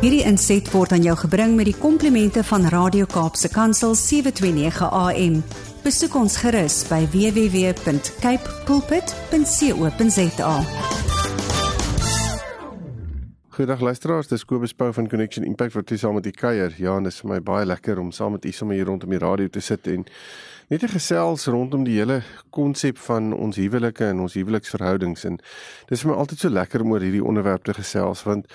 Hierdie inset word aan jou gebring met die komplimente van Radio Kaapse Kansel 729 AM. Besoek ons gerus by www.cape pulpit.co.za. Goeiedag luisteraars, dis Kobus Pau van Connection Impact wat hier saam met u kuier. Ja, en dit is vir my baie lekker om saam met u sommer hier rondom die radio te sit en net te gesels rondom die hele konsep van ons huwelike en ons huweliksverhoudings en dis vir my altyd so lekker om oor hierdie onderwerp te gesels want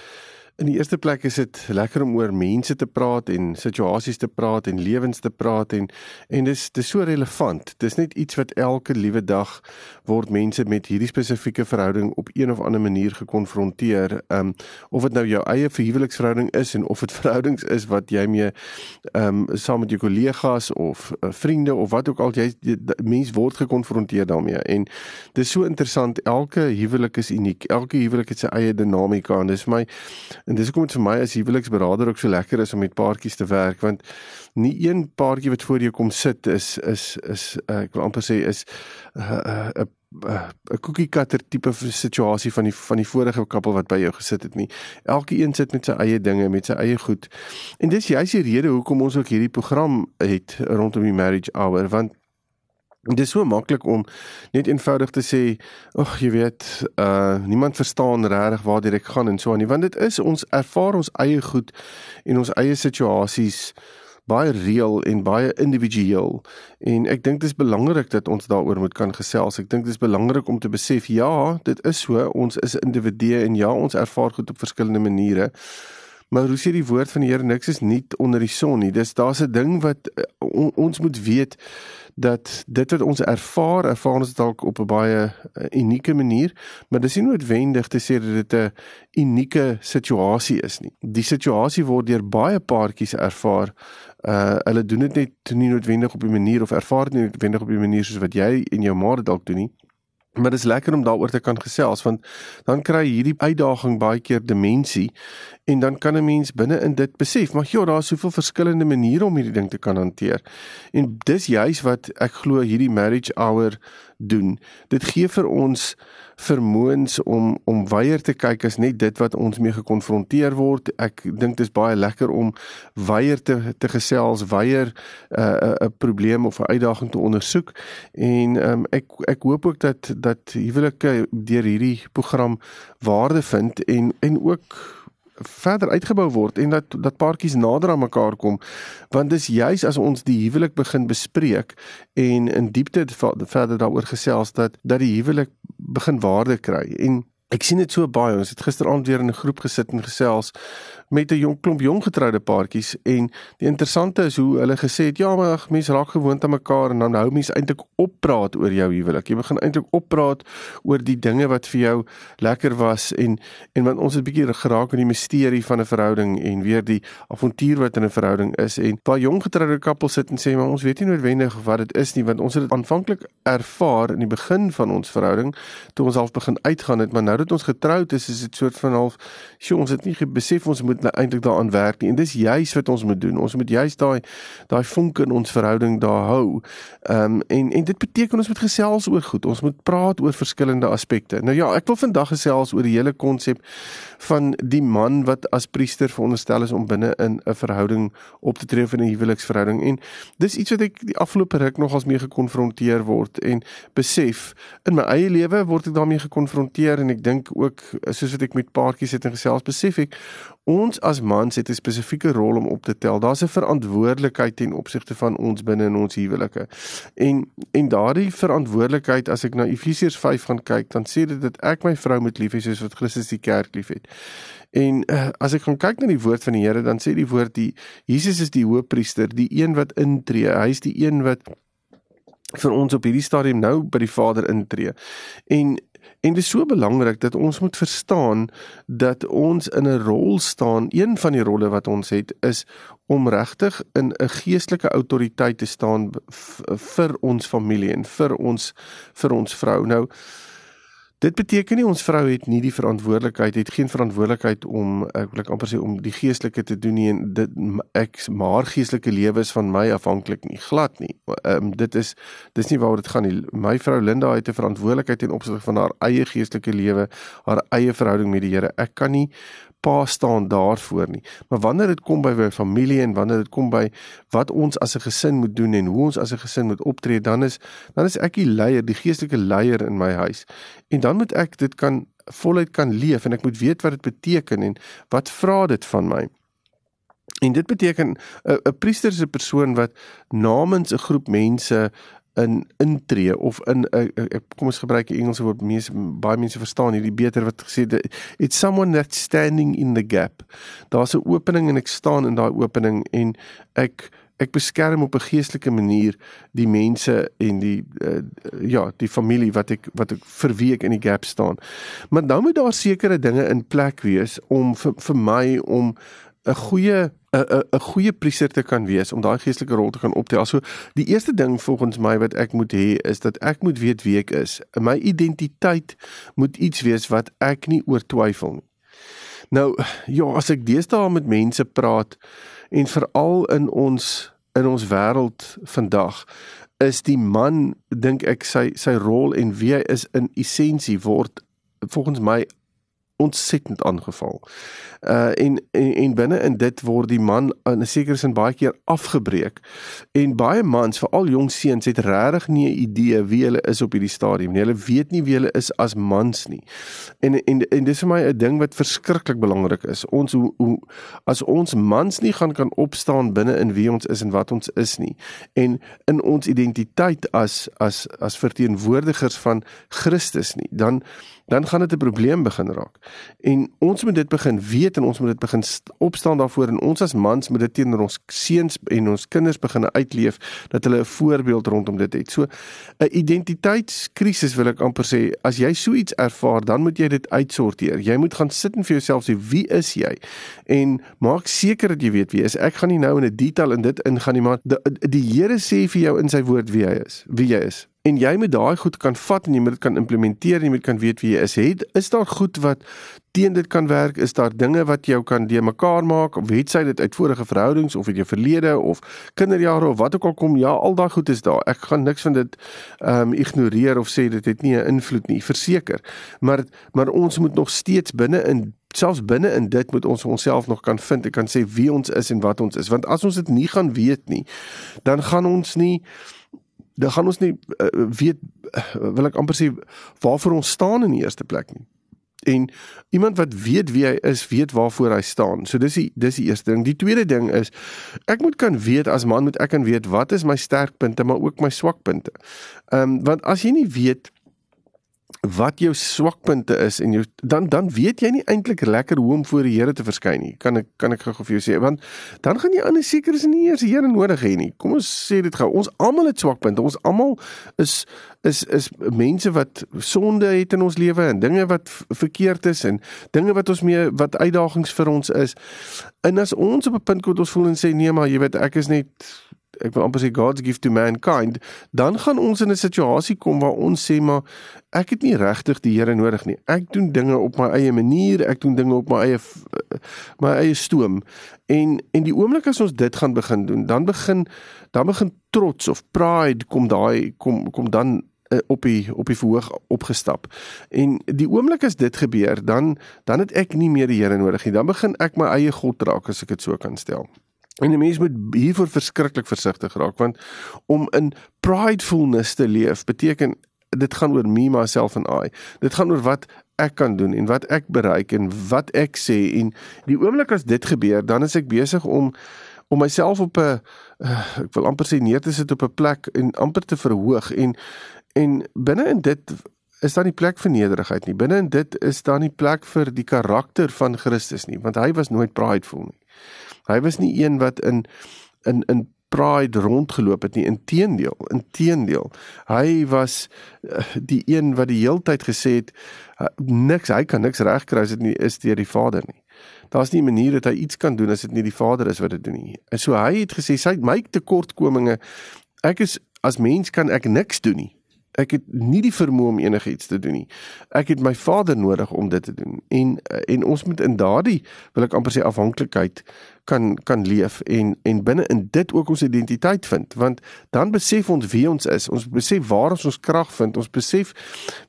In die eerste plek is dit lekker om oor mense te praat en situasies te praat en lewens te praat en en dis dis so relevant. Dis net iets wat elke liewe dag word mense met hierdie spesifieke verhouding op een of ander manier gekonfronteer. Um of dit nou jou eie verhuweliksverhouding is en of dit verhoudings is wat jy mee um saam met jou kollegas of uh, vriende of wat ook al jy mens word gekonfronteer daarmee. En dis so interessant. Elke huwelik is uniek. Elke huwelik het sy eie dinamika en dis vir my En dis hoekom dit vir my as huweliksberader ook so lekker is om met paartjies te werk want nie een paartjie wat voor jou kom sit is is is uh, ek wil amper sê is 'n uh, uh, 'n cookie cutter tipe situasie van die van die vorige koppel wat by jou gesit het nie. Elke een sit met sy eie dinge, met sy eie goed. En dis juist die rede hoekom ons ook hierdie program het rondom die marriage hour want Dit is so maklik om net eenvoudig te sê, "Ag, jy weet, uh niemand verstaan regtig waar ek gaan en so aan nie." Want dit is ons ervaar ons eie goed en ons eie situasies baie reëel en baie individueel. En ek dink dit is belangrik dat ons daaroor moet kan gesels. Ek dink dit is belangrik om te besef, ja, dit is so, ons is individue en ja, ons ervaar goed op verskillende maniere. Maar hoe sê die woord van die Here niks is nuut onder die son nie. Dis daar's 'n ding wat uh, on, ons moet weet dat dit wat ons ervaar, ervaar ons dalk op 'n baie uh, unieke manier, maar dis nie noodwendig te sê dat dit 'n unieke situasie is nie. Die situasie word deur baie paartjies ervaar. Uh hulle doen dit net nie noodwendig op 'n manier of ervaar dit nie noodwendig op 'n manier soos wat jy en jou ma dit dalk doen nie. Maar dit is lekker om daaroor te kan gesels want dan kry hierdie uitdaging baie keer dimensie en dan kan 'n mens binne in dit besef maar ja daar is soveel verskillende maniere om hierdie ding te kan hanteer. En dis juis wat ek glo hierdie marriage hour doen. Dit gee vir ons vermoëns om om weier te kyk as net dit wat ons mee gekonfronteer word. Ek dink dit is baie lekker om weier te te gesels, weier 'n uh, 'n uh, probleem of 'n uitdaging te ondersoek. En um, ek ek hoop ook dat dat huwelike deur hierdie program waarde vind en en ook verder uitgebou word en dat dat paartjies nader aan mekaar kom want dis juis as ons die huwelik begin bespreek en in diepte verder daaroor gesels dat dat die huwelik begin waarde kry. En ek sien dit so baie. Ons het gisteraand weer in 'n groep gesit en gesels met 'n jong klomp jong getroude paartjies en die interessante is hoe hulle gesê het ja maar mense raak gewoond aan mekaar en dan hou mense eintlik oppraat oor jou huwelik. Jy begin eintlik oppraat oor die dinge wat vir jou lekker was en en want ons het 'n bietjie geraak aan die misterie van 'n verhouding en weer die avontuur wat in 'n verhouding is en waar jong getroude kappels sit en sê maar ons weet nie noodwendig wat dit is nie want ons het dit aanvanklik ervaar in die begin van ons verhouding toe ons half begin uitgaan het maar nou dat ons getroud is is dit soort van half sjoe ons het nie besef ons moet moet nou eintlik daaraan werk nie en dis juis wat ons moet doen. Ons moet juis daai daai vonk in ons verhouding daar hou. Ehm um, en en dit beteken ons moet gesels oor goed. Ons moet praat oor verskillende aspekte. Nou ja, ek wil vandag gesels oor die hele konsep van die man wat as priester veronderstel is om binne in 'n verhouding op te tree in 'n huweliksverhouding en dis iets wat ek die afgelope ruk nogals mee gekonfronteer word en besef in my eie lewe word ek daarmee gekonfronteer en ek dink ook soos wat ek met paartjies het en gesels besef ek ons as mans het 'n spesifieke rol om op te tel. Daar's 'n verantwoordelikheid ten opsigte van ons binne in ons huwelike. En en daardie verantwoordelikheid as ek na Efesiërs 5 gaan kyk, dan sê dit dat ek my vrou moet lief hê soos wat Christus die kerk liefhet. En uh, as ek gaan kyk na die woord van die Here, dan sê die woord die Jesus is die hoëpriester, die een wat intree. Hy is die een wat vir ons op hierdie stadium nou by die Vader intree. En En dit is so belangrik dat ons moet verstaan dat ons in 'n rol staan. Een van die rolle wat ons het is om regtig in 'n geestelike autoriteit te staan vir ons familie en vir ons vir ons vrou. Nou Dit beteken nie ons vrou het nie die verantwoordelikheid, het geen verantwoordelikheid om ek wil ek amper sê om die geestelike te doen nie en dit ek maar geestelike lewe is van my afhanklik nie glad nie. Ehm um, dit is dis nie waaroor dit gaan nie. My vrou Linda het 'n verantwoordelikheid in opsig van haar eie geestelike lewe, haar eie verhouding met die Here. Ek kan nie pa staan daarvoor nie. Maar wanneer dit kom by my familie en wanneer dit kom by wat ons as 'n gesin moet doen en hoe ons as 'n gesin moet optree, dan is dan is ek die leier, die geestelike leier in my huis. En dan moet ek dit kan voluit kan leef en ek moet weet wat dit beteken en wat vra dit van my. En dit beteken 'n priester is 'n persoon wat namens 'n groep mense in intree of in 'n kom ons gebruik die Engelse woord mense baie mense verstaan hierdie beter wat gesê it's someone that standing in the gap. Daar's 'n opening en ek staan in daai opening en ek ek beskerm op 'n geestelike manier die mense en die uh, ja, die familie wat ek wat ek vir wie ek in die gap staan. Maar nou moet daar sekere dinge in plek wees om vir, vir my om 'n goeie 'n 'n goeie priester te kan wees om daai geestelike rol te kan optel. So die eerste ding volgens my wat ek moet hê is dat ek moet weet wie ek is. My identiteit moet iets wees wat ek nie oor twyfel nie. Nou ja, as ek deesdae met mense praat en veral in ons in ons wêreld vandag is die man dink ek sy sy rol en wie hy is in essensie word volgens my ontsettend aangeval. Uh en en, en binne in dit word die man in 'n sekere sin baie keer afgebreek. En baie mans, veral jong seuns, het regtig nie 'n idee wie hulle is op hierdie stadium nie. Hulle weet nie wie hulle is as mans nie. En en en dis vir my 'n ding wat verskriklik belangrik is. Ons hoe, hoe as ons mans nie gaan kan opstaan binne in wie ons is en wat ons is nie en in ons identiteit as as as verteenwoordigers van Christus nie, dan dan gaan dit 'n probleem begin raak. En ons moet dit begin weet en ons moet dit begin opstaan daarvoor en ons as mans moet dit teenoor ons seuns en ons kinders begin uitleef dat hulle 'n voorbeeld rondom dit het. So 'n identiteitskrisis wil ek amper sê, as jy so iets ervaar, dan moet jy dit uitsorteer. Jy moet gaan sit en vir jouself sê, wie is jy? En maak seker dat jy weet wie jy is. Ek gaan nie nou in 'n detail in dit ingaan nie, maar die, die Here sê vir jou in sy woord wie hy is, wie jy is en jy moet daai goed kan vat en jy moet dit kan implementeer en jy moet kan weet wie jy is. Het is daar goed wat teen dit kan werk? Is daar dinge wat jou kan de mekaar maak het sy dit uit vorige verhoudings of uit jou verlede of kinderjare of wat ook al kom? Ja, al daai goed is daar. Ek gaan niks van dit ehm um, ignoreer of sê dit het nie 'n invloed nie, verseker. Maar maar ons moet nog steeds binne in selfs binne in dit moet ons onsself nog kan vind. Ek kan sê wie ons is en wat ons is. Want as ons dit nie gaan weet nie, dan gaan ons nie dan gaan ons nie uh, weet uh, wil ek amper sê waarvoor ons staan in die eerste plek nie. En iemand wat weet wie hy is, weet waarvoor hy staan. So dis die dis die eerste ding. Die tweede ding is ek moet kan weet as man moet ek kan weet wat is my sterkpunte maar ook my swakpunte. Ehm um, want as jy nie weet wat jou swakpunte is en jou dan dan weet jy nie eintlik lekker hoe om voor die Here te verskyn nie. Kan ek kan ek gou vir jou sê want dan gaan jy ander seker is nie eers die Here nodig hê nie. Kom ons sê dit gou. Ons almal het swakpunte. Ons almal is is is mense wat sonde het in ons lewe en dinge wat verkeerd is en dinge wat ons mee wat uitdagings vir ons is. En as ons op 'n punt kom wat ons voel en sê nee maar jy weet ek is net ek wil amper sê God's gift to mankind, dan gaan ons in 'n situasie kom waar ons sê maar ek het nie regtig die Here nodig nie. Ek doen dinge op my eie manier, ek doen dinge op my eie my eie stoom. En en die oomblik as ons dit gaan begin doen, dan begin dan begin trots of pride kom daai kom kom dan uh, op die op die verhoog opgestap. En die oomblik as dit gebeur, dan dan het ek nie meer die Here nodig nie. Dan begin ek my eie god raak as ek dit so kan stel. En die mens moet hiervoor verskriklik versigtig raak want om in pridefulness te leef beteken dit gaan oor me myself and I. Dit gaan oor wat ek kan doen en wat ek bereik en wat ek sê en die oomblik as dit gebeur dan is ek besig om om myself op 'n uh, ek wil amper sê neer te sit op 'n plek en amper te verhoog en en binne in dit is daar nie plek vir nederigheid nie. Binne in dit is daar nie plek vir die karakter van Christus nie want hy was nooit prideful nie. Hy was nie een wat in in in pride rondgeloop het nie. Inteendeel, inteendeel. Hy was uh, die een wat die heeltyd gesê het niks, hy kan niks regkry as dit nie is deur die Vader nie. Daar's nie 'n manier dat hy iets kan doen as dit nie die Vader is wat dit doen nie. En so hy het gesê sy my tekortkominge ek is as mens kan ek niks doen nie. Ek het nie die vermoë om enigiets te doen nie. Ek het my Vader nodig om dit te doen. En en ons moet in daardie wil ek amper sê afhanklikheid kan kan leef en en binne in dit ook ons identiteit vind. Want dan besef ons wie ons is. Ons besef waar ons ons krag vind. Ons besef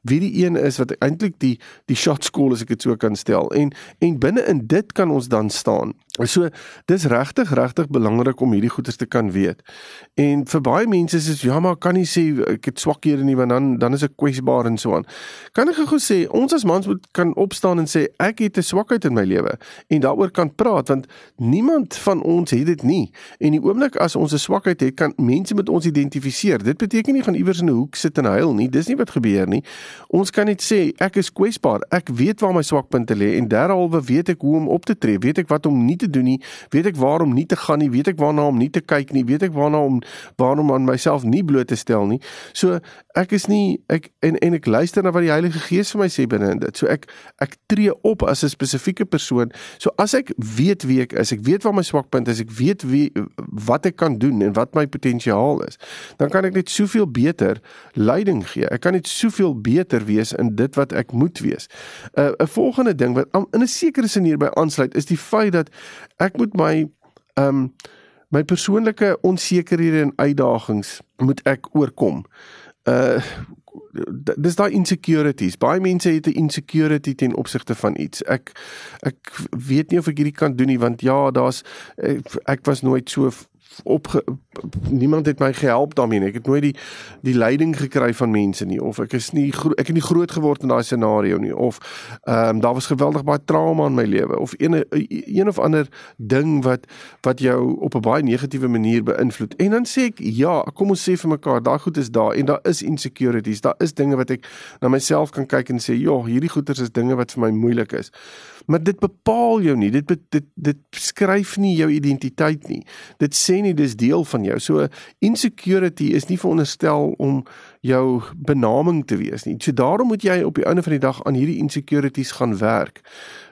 wie die een is wat eintlik die die shot call as ek dit so kan stel. En en binne in dit kan ons dan staan. So dis regtig regtig belangrik om hierdie goeders te kan weet. En vir baie mense is dit ja maar kan nie sê ek het swakhede nie want dan dan is ek kwesbaar en so aan. Kan ek gou sê ons as mans moet kan opstaan en sê ek het 'n swakheid in my lewe. En daaroor kan praat want niemand van ons het dit nie. En die oomblik as ons 'n swakheid het, kan mense met ons identifiseer. Dit beteken nie gaan iewers in 'n hoek sit en huil nie. Dis nie wat gebeur nie. Ons kan net sê ek is kwesbaar. Ek weet waar my swakpunte lê en derhalwe weet ek hoe om op te tree. Weet ek wat om nie te doen nie, weet ek waarom nie te gaan nie, weet ek waarna om nie te kyk nie, weet ek waarna om waarom aan myself nie bloot te stel nie. So ek is nie ek en en ek luister na wat die Heilige Gees vir my sê binne in dit. So ek ek tree op as 'n spesifieke persoon. So as ek weet wie ek is, ek weet waar my swakpunt is, ek weet wie wat ek kan doen en wat my potensiaal is, dan kan ek net soveel beter leiding gee. Ek kan net soveel beter wees in dit wat ek moet wees. 'n uh, 'n volgende ding wat in 'n sekere sin hierby aansluit is die feit dat ek moet my ehm um, my persoonlike onsekerhede en uitdagings moet ek oorkom. Uh dis daai insecurities. Baie mense het 'n insecurity ten opsigte van iets. Ek ek weet nie of ek hierdie kan doen nie want ja, daar's ek, ek was nooit so op niemand het my gehelp daarmee nie. Ek het nooit die die leiding gekry van mense nie of ek is nie ek het nie groot geword in daai scenario nie of ehm um, daar was geweldig baie trauma in my lewe of een een of ander ding wat wat jou op 'n baie negatiewe manier beïnvloed. En dan sê ek ja, kom ons sê vir mekaar, daai goed is daar en daar is insecurities. Daar is dinge wat ek na myself kan kyk en sê, "Ja, hierdie goeters is dinge wat vir my moeilik is." Maar dit bepaal jou nie. Dit dit dit skryf nie jou identiteit nie. Dit sê nie dis deel van jou. So insecurity is nie veronderstel om jou benaming te wees nie. So daarom moet jy op die einde van die dag aan hierdie insecurities gaan werk.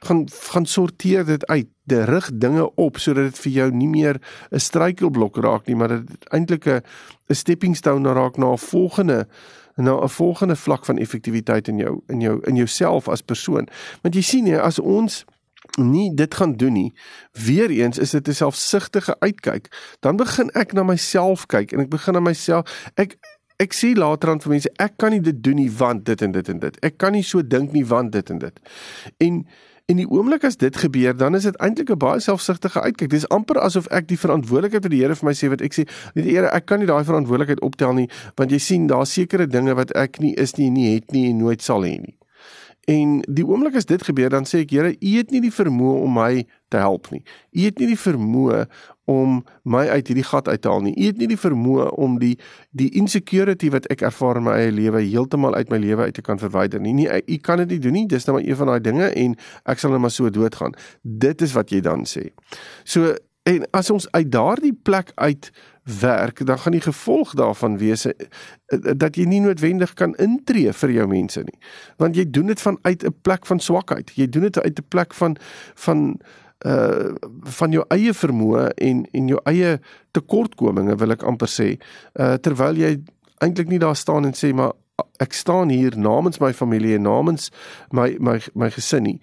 Gaan gaan sorteer dit uit. Dit rig dinge op sodat dit vir jou nie meer 'n struikelblok raak nie, maar dit eintlik 'n 'n stepping stone raak na 'n volgende na 'n volgende vlak van effektiwiteit in jou in jou in jouself as persoon. Want jy sien nie as ons nie dit gaan doen nie. Weereens is dit 'n selfsugtige uitkyk. Dan begin ek na myself kyk en ek begin na myself ek ek sê later aan vir mense ek kan nie dit doen nie want dit en dit en dit. Ek kan nie so dink nie want dit en dit. En in die oomblik as dit gebeur, dan is dit eintlik 'n baie selfsugtige uitkyk. Dis amper asof ek die verantwoordelikheid vir die Here vir my sê wat ek sê, nee Here, ek kan nie daai verantwoordelikheid optel nie want jy sien daar's sekere dinge wat ek nie is nie, nie het nie en nooit sal hê nie. En die oomblik as dit gebeur, dan sê ek, Here, U het nie die vermoë om my te help nie. U het nie die vermoë om my uit hierdie gat uit te haal nie. U het nie die vermoë om die die insecurity wat ek ervaar in my eie lewe heeltemal uit my lewe uit te kan verwyder nie. Nee, u kan dit nie doen nie. Dis nou maar een van daai dinge en ek sal net maar so doodgaan. Dit is wat jy dan sê. So en as ons uit daardie plek uit werk, dan gaan die gevolg daarvan wees eh, eh, dat jy nie noodwendig kan intree vir jou mense nie. Want jy doen dit vanuit 'n plek van swakheid. Jy doen dit uit 'n plek van van uh van jou eie vermoë en en jou eie tekortkominge wil ek amper sê. Uh terwyl jy eintlik nie daar staan en sê maar ek staan hier namens my familie en namens my my my gesin nie.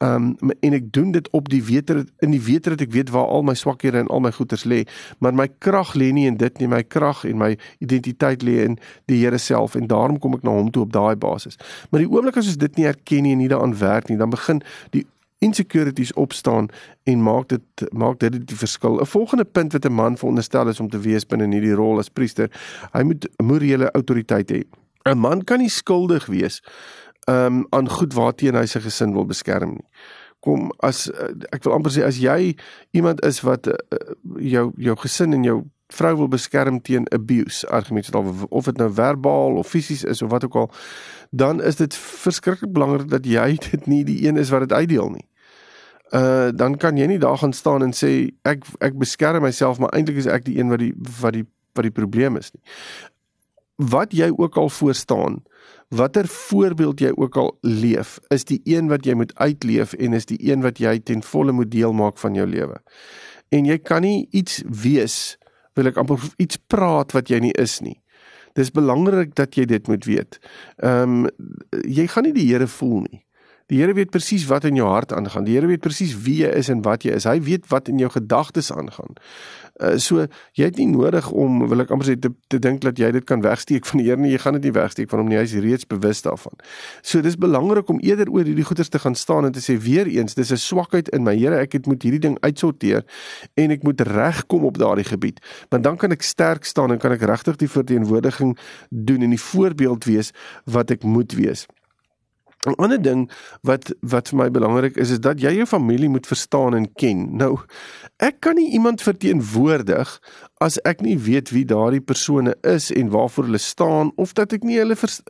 Ehm um, en ek doen dit op die wete in die wete dat ek weet waar al my swakhede en al my goeders lê, maar my krag lê nie in dit nie, my krag en my identiteit lê in die Here self en daarom kom ek na hom toe op daai basis. Maar die oomblik as ons dit nie erken nie en nie daaraan werk nie, dan begin die insecurities opstaan en maak dit maak dit die verskil. 'n Volgende punt wat 'n man veronderstel is om te wees binne in hierdie rol as priester, hy moet morele autoriteit hê. 'n Man kan nie skuldig wees um, aan goed waarteen hy sy gesin wil beskerm nie. Kom as uh, ek wil amper sê as jy iemand is wat uh, jou jou gesin en jou vrou wil beskerm teen abuse, argumente of of dit nou verbaal of fisies is of wat ook al, dan is dit verskriklik belangrik dat jy dit nie die een is wat dit uitdeel nie. Uh dan kan jy nie daar gaan staan en sê ek ek beskerm myself maar eintlik is ek die een wat die wat die wat die probleem is nie. Wat jy ook al voor staan, watter voorbeeld jy ook al leef, is die een wat jy moet uitleef en is die een wat jy ten volle moet deel maak van jou lewe. En jy kan nie iets wees, wil ek amper iets praat wat jy nie is nie. Dis belangrik dat jy dit moet weet. Ehm um, jy gaan nie die Here voel nie. Die Here weet presies wat in jou hart aangaan. Die Here weet presies wie jy is en wat jy is. Hy weet wat in jou gedagtes aangaan. Uh, so jy het nie nodig om wil ek amper sê te, te dink dat jy dit kan wegsteek van die Here nie. Jy gaan dit nie wegsteek van hom nie. Hy is reeds bewus daarvan. So dis belangrik om eerder oor hierdie goeters te gaan staan en te sê weer eens, dis 'n swakheid in my Here. Ek het moet hierdie ding uitsorteer en ek moet regkom op daardie gebied. Want dan kan ek sterk staan en kan ek regtig die verteenwoordiging doen en die voorbeeld wees wat ek moet wees. 'n Ander ding wat wat vir my belangrik is is dat jy jou familie moet verstaan en ken. Nou, ek kan nie iemand verteenwoordig as ek nie weet wie daardie persone is en waarvoor hulle staan of dat ek nie hulle vers,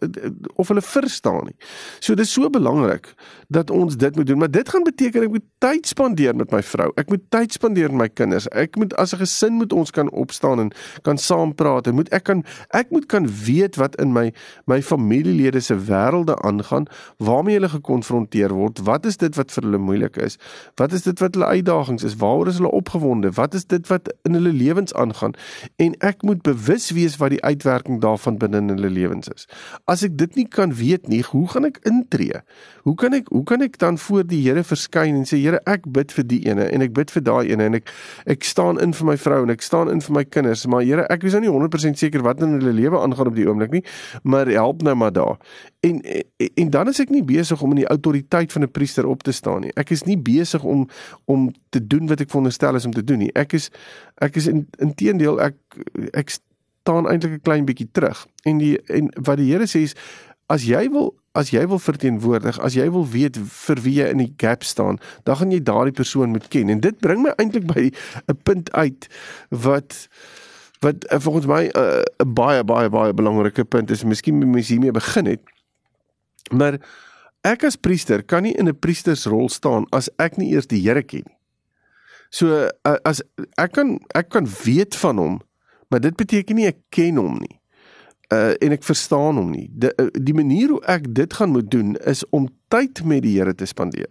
of hulle verstaan nie. So dis so belangrik dat ons dit moet doen, maar dit gaan beteken ek moet tyd spandeer met my vrou. Ek moet tyd spandeer met my kinders. Ek moet as 'n gesin moet ons kan opstaan en kan saam praat en moet ek kan ek moet kan weet wat in my my familielede se wêrelde aangaan, waarmee hulle gekonfronteer word, wat is dit wat vir hulle moeilik is? Wat is dit wat hulle uitdagings is? Waaroor is hulle opgewonde? Wat is dit wat in hulle lewens aangaan? Gaan en ek moet bewus wees wat die uitwerking daarvan binne in hulle lewens is. As ek dit nie kan weet nie, hoe gaan ek intree? Hoe kan ek hoe kan ek dan voor die Here verskyn en sê Here, ek bid vir die ene en ek bid vir daai ene en ek ek staan in vir my vrou en ek staan in vir my kinders, maar Here, ek is nou nie 100% seker wat in hulle lewe aangaan op die oomblik nie, maar help nou maar daar. En, en en dan is ek nie besig om in die autoriteit van 'n priester op te staan nie. Ek is nie besig om om te doen wat ek veronderstel is om te doen nie. Ek is ek is in inteendeel ek ek staan eintlik 'n klein bietjie terug. En die en wat die Here sê is as jy wil as jy wil verteenwoordig, as jy wil weet vir wie jy in die gap staan, dan gaan jy daardie persoon moet ken. En dit bring my eintlik by 'n punt uit wat wat volgens my 'n uh, baie baie baie belangrike punt is. Miskien moet mens hiermee begin het. Maar ek as priester kan nie in 'n priestersrol staan as ek nie eers die Here ken nie. So as ek kan ek kan weet van hom, maar dit beteken nie ek ken hom nie. Uh en ek verstaan hom nie. Die, die manier hoe ek dit gaan moet doen is om tyd met die Here te spandeer.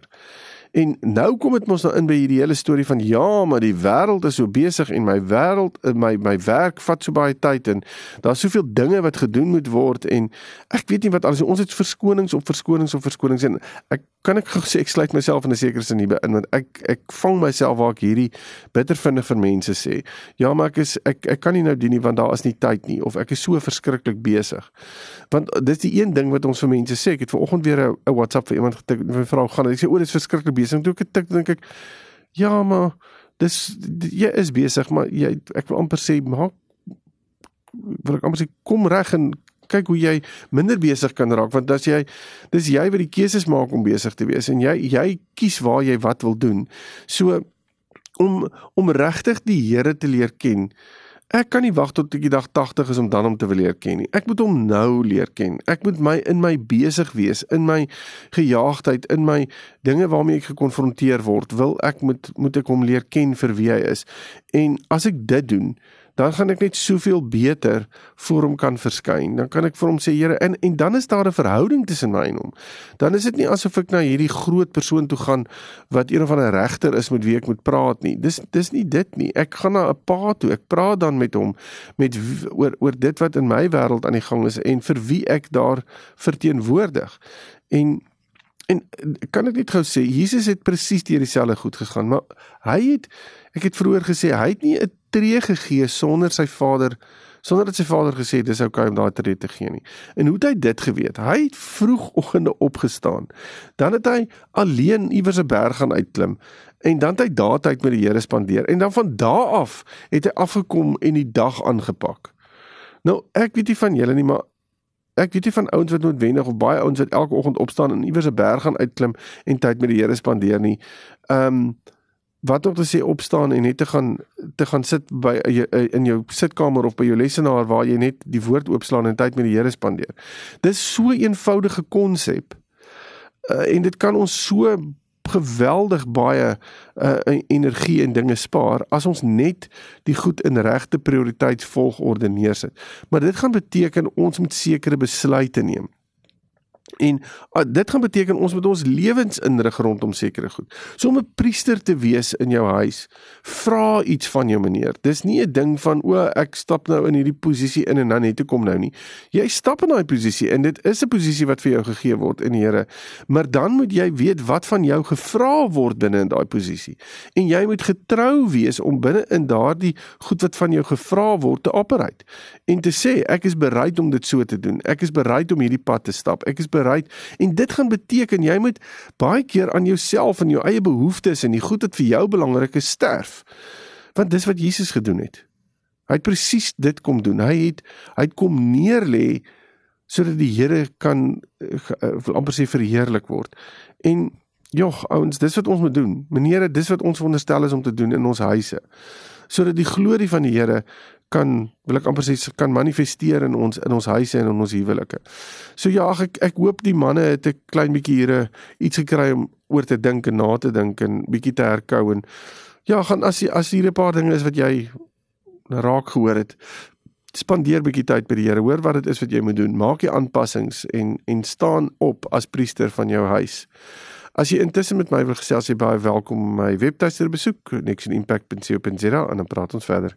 En nou kom dit mos nou in by hierdie hele storie van ja, maar die wêreld is so besig en my wêreld eh, my my werk vat so baie tyd en daar's soveel dinge wat gedoen moet word en ek weet nie wat alles ons het verskonings op verskonings op verskonings en ek kan ek sê ek sluit myself in 'n sekere sin hier in want ek ek vang myself waar ek hierdie bitter vinnig vir mense sê. Ja, maar ek is ek ek kan nie nou doen nie want daar is nie tyd nie of ek is so verskriklik besig. Want dis die een ding wat ons vir mense sê. Ek het vanoggend weer 'n WhatsApp vir iemand getik en my vrou gaan en ek sê o, dit is verskriklik besig. Toe ek tik dink ek ja, maar dis jy is besig, maar jy ek wil amper sê maak wil ek amper sê kom reg en kyk hoe jy minder besig kan raak want as jy dis jy wat die keuses maak om besig te wees en jy jy kies waar jy wat wil doen. So om om regtig die Here te leer ken Ek kan nie wag tot ek die dag 80 is om dan om te wil leer ken nie. Ek moet hom nou leer ken. Ek moet my in my besig wees, in my gejaagdheid, in my dinge waarmee ek gekonfronteer word, wil ek moet moet ek hom leer ken vir wie hy is. En as ek dit doen, dan gaan ek net soveel beter voor hom kan verskyn. Dan kan ek vir hom sê Here en en dan is daar 'n verhouding tussen my en hom. Dan is dit nie asof ek na hierdie groot persoon toe gaan wat een of ander regter is met wie ek moet praat nie. Dis dis nie dit nie. Ek gaan na 'n pa toe. Ek praat dan met hom met oor oor dit wat in my wêreld aan die gang is en vir wie ek daar verteenwoordig. En en kan ek net gou sê Jesus het presies deur dieselfde goed gegaan, maar hy het ek het vroeër gesê hy het nie 'n tree gegee sonder sy vader sonder dat sy vader gesê dis okay om daai tree te gee nie. En hoe het hy dit geweet? Hy het vroegoggende opgestaan. Dan het hy alleen iewers 'n berg gaan uitklim en dan het hy daar tyd met die Here spandeer en dan van daar af het hy afgekom en die dag aangepak. Nou, ek weet nie van julle nie, maar ek weet nie van ouens wat noodwendig of baie ouens wat elke oggend opstaan en iewers 'n berg gaan uitklim en tyd met die Here spandeer nie. Ehm um, wat om te sê opstaan en net te gaan te gaan sit by eh, in jou sitkamer of by jou lesenaar waar jy net die woord oopslaan en tyd met die Here spandeer. Dis so 'n eenvoudige konsep. Uh, en dit kan ons so geweldig baie uh, energie en dinge spaar as ons net die goed in regte prioriteitsvolgorde neersit. Maar dit gaan beteken ons moet sekere besluite neem. En uh, dit gaan beteken ons moet ons lewens inrig rondom sekere goed. So om 'n priester te wees in jou huis, vra iets van jou meneer. Dis nie 'n ding van o, ek stap nou in hierdie posisie in en dan net toe kom nou nie. Jy stap in daai posisie en dit is 'n posisie wat vir jou gegee word in die Here. Maar dan moet jy weet wat van jou gevra word binne in daai posisie. En jy moet getrou wees om binne in daardie goed wat van jou gevra word te operate en te sê ek is bereid om dit so te doen. Ek is bereid om hierdie pad te stap. Ek is bereid en dit gaan beteken jy moet baie keer aan jouself en jou eie behoeftes en die goed wat vir jou belangrik is sterf. Want dis wat Jesus gedoen het. Hy het presies dit kom doen. Hy het hy het kom neerlê sodat die Here kan uh, amper sê verheerlik word. En jog ouens, dis wat ons moet doen. Meneere, dis wat ons veronderstel is om te doen in ons huise. Sodat die glorie van die Here kan wil ek amper sê kan manifesteer in ons in ons huise en in ons huwelike. So ja, ek ek hoop die manne het 'n klein bietjie hier iets gekry om oor te dink en na te dink en bietjie te herkou en ja, gaan as as hier 'n paar dinge is wat jy raak gehoor het, spandeer bietjie tyd by die Here. Hoor wat dit is wat jy moet doen. Maak jy aanpassings en en staan op as priester van jou huis. As jy intussen met my wil gesels, jy baie welkom om my webtuiste te besoek, nexonimpact.co.za en dan praat ons verder.